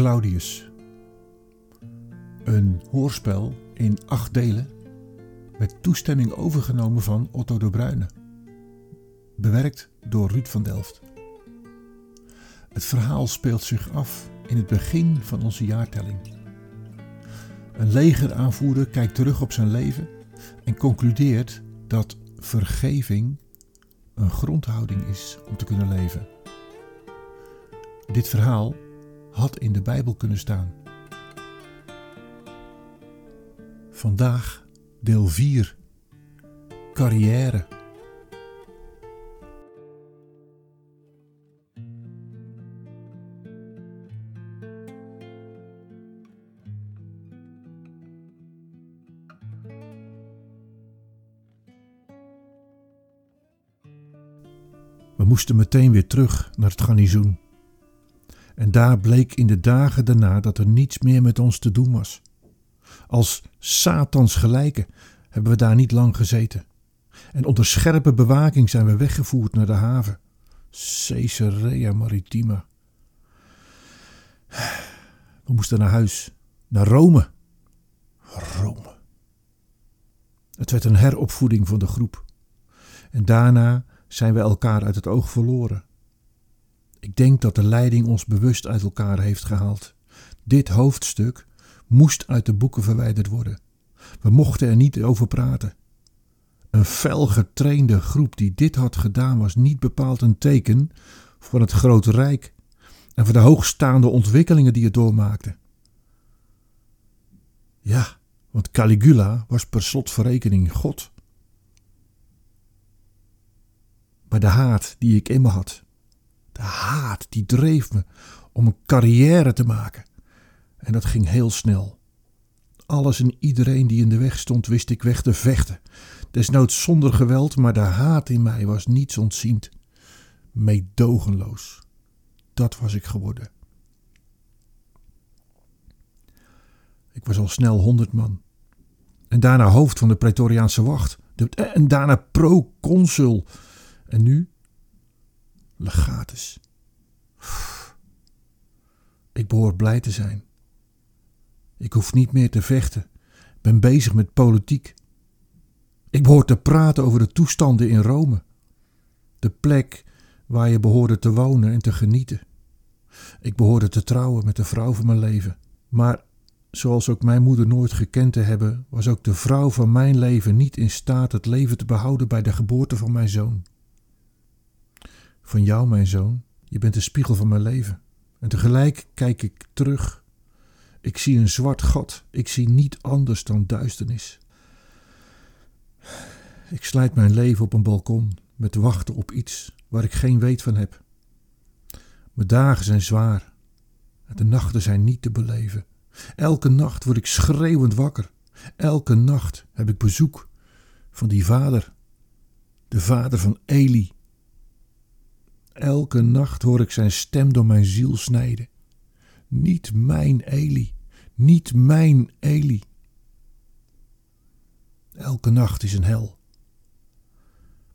Claudius. Een hoorspel in acht delen met toestemming overgenomen van Otto de Bruyne. Bewerkt door Ruud van Delft. Het verhaal speelt zich af in het begin van onze jaartelling. Een legeraanvoerder kijkt terug op zijn leven en concludeert dat vergeving een grondhouding is om te kunnen leven. Dit verhaal had in de Bijbel kunnen staan. Vandaag deel 4. Carrière. We moesten meteen weer terug naar het garnizoen. En daar bleek in de dagen daarna dat er niets meer met ons te doen was. Als Satans gelijken hebben we daar niet lang gezeten. En onder scherpe bewaking zijn we weggevoerd naar de haven. Caesarea Maritima. We moesten naar huis, naar Rome. Rome. Het werd een heropvoeding van de groep. En daarna zijn we elkaar uit het oog verloren. Ik denk dat de leiding ons bewust uit elkaar heeft gehaald. Dit hoofdstuk moest uit de boeken verwijderd worden. We mochten er niet over praten. Een fel getrainde groep die dit had gedaan was niet bepaald een teken voor het grote rijk en voor de hoogstaande ontwikkelingen die het doormaakte. Ja, want Caligula was per slotverrekening God. Maar de haat die ik in me had, de haat die dreef me om een carrière te maken. En dat ging heel snel. Alles en iedereen die in de weg stond, wist ik weg te vechten. Desnoods zonder geweld, maar de haat in mij was niets ontziend. Meedogenloos. Dat was ik geworden. Ik was al snel honderd man. En daarna hoofd van de Pretoriaanse wacht. En daarna pro-consul. En nu legatus. Ik behoor blij te zijn. Ik hoef niet meer te vechten. Ben bezig met politiek. Ik behoor te praten over de toestanden in Rome. De plek waar je behoorde te wonen en te genieten. Ik behoorde te trouwen met de vrouw van mijn leven. Maar zoals ook mijn moeder nooit gekend te hebben, was ook de vrouw van mijn leven niet in staat het leven te behouden bij de geboorte van mijn zoon. Van jou, mijn zoon, je bent de spiegel van mijn leven. En tegelijk kijk ik terug. Ik zie een zwart gat. Ik zie niet anders dan duisternis. Ik slijt mijn leven op een balkon met wachten op iets waar ik geen weet van heb. Mijn dagen zijn zwaar. De nachten zijn niet te beleven. Elke nacht word ik schreeuwend wakker. Elke nacht heb ik bezoek van die vader. De vader van Eli. Elke nacht hoor ik zijn stem door mijn ziel snijden. Niet mijn Eli, niet mijn Eli. Elke nacht is een hel.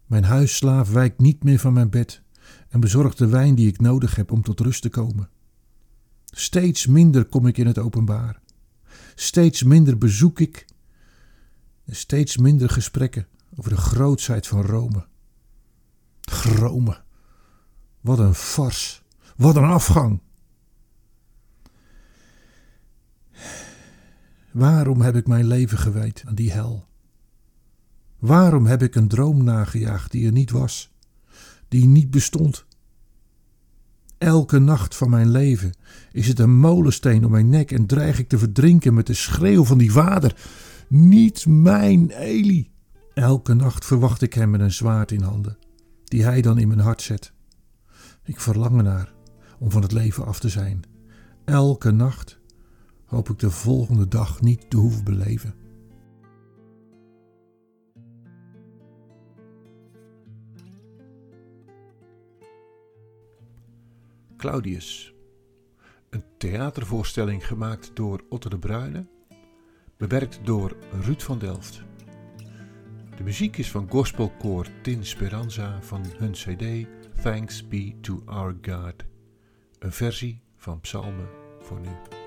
Mijn huisslaaf wijkt niet meer van mijn bed en bezorgt de wijn die ik nodig heb om tot rust te komen. Steeds minder kom ik in het openbaar. Steeds minder bezoek ik en steeds minder gesprekken over de grootsheid van Rome. Rome. Wat een fars. Wat een afgang. Waarom heb ik mijn leven gewijd aan die hel? Waarom heb ik een droom nagejaagd die er niet was, die niet bestond? Elke nacht van mijn leven is het een molensteen om mijn nek en dreig ik te verdrinken met de schreeuw van die vader. Niet mijn Eli. Elke nacht verwacht ik hem met een zwaard in handen, die hij dan in mijn hart zet. Ik verlang ernaar om van het leven af te zijn. Elke nacht hoop ik de volgende dag niet te hoeven beleven. Claudius. Een theatervoorstelling gemaakt door Otto de Bruyne, bewerkt door Ruud van Delft. De muziek is van gospelkoor Tin Speranza van hun CD Thanks Be to Our God, een versie van Psalmen voor nu.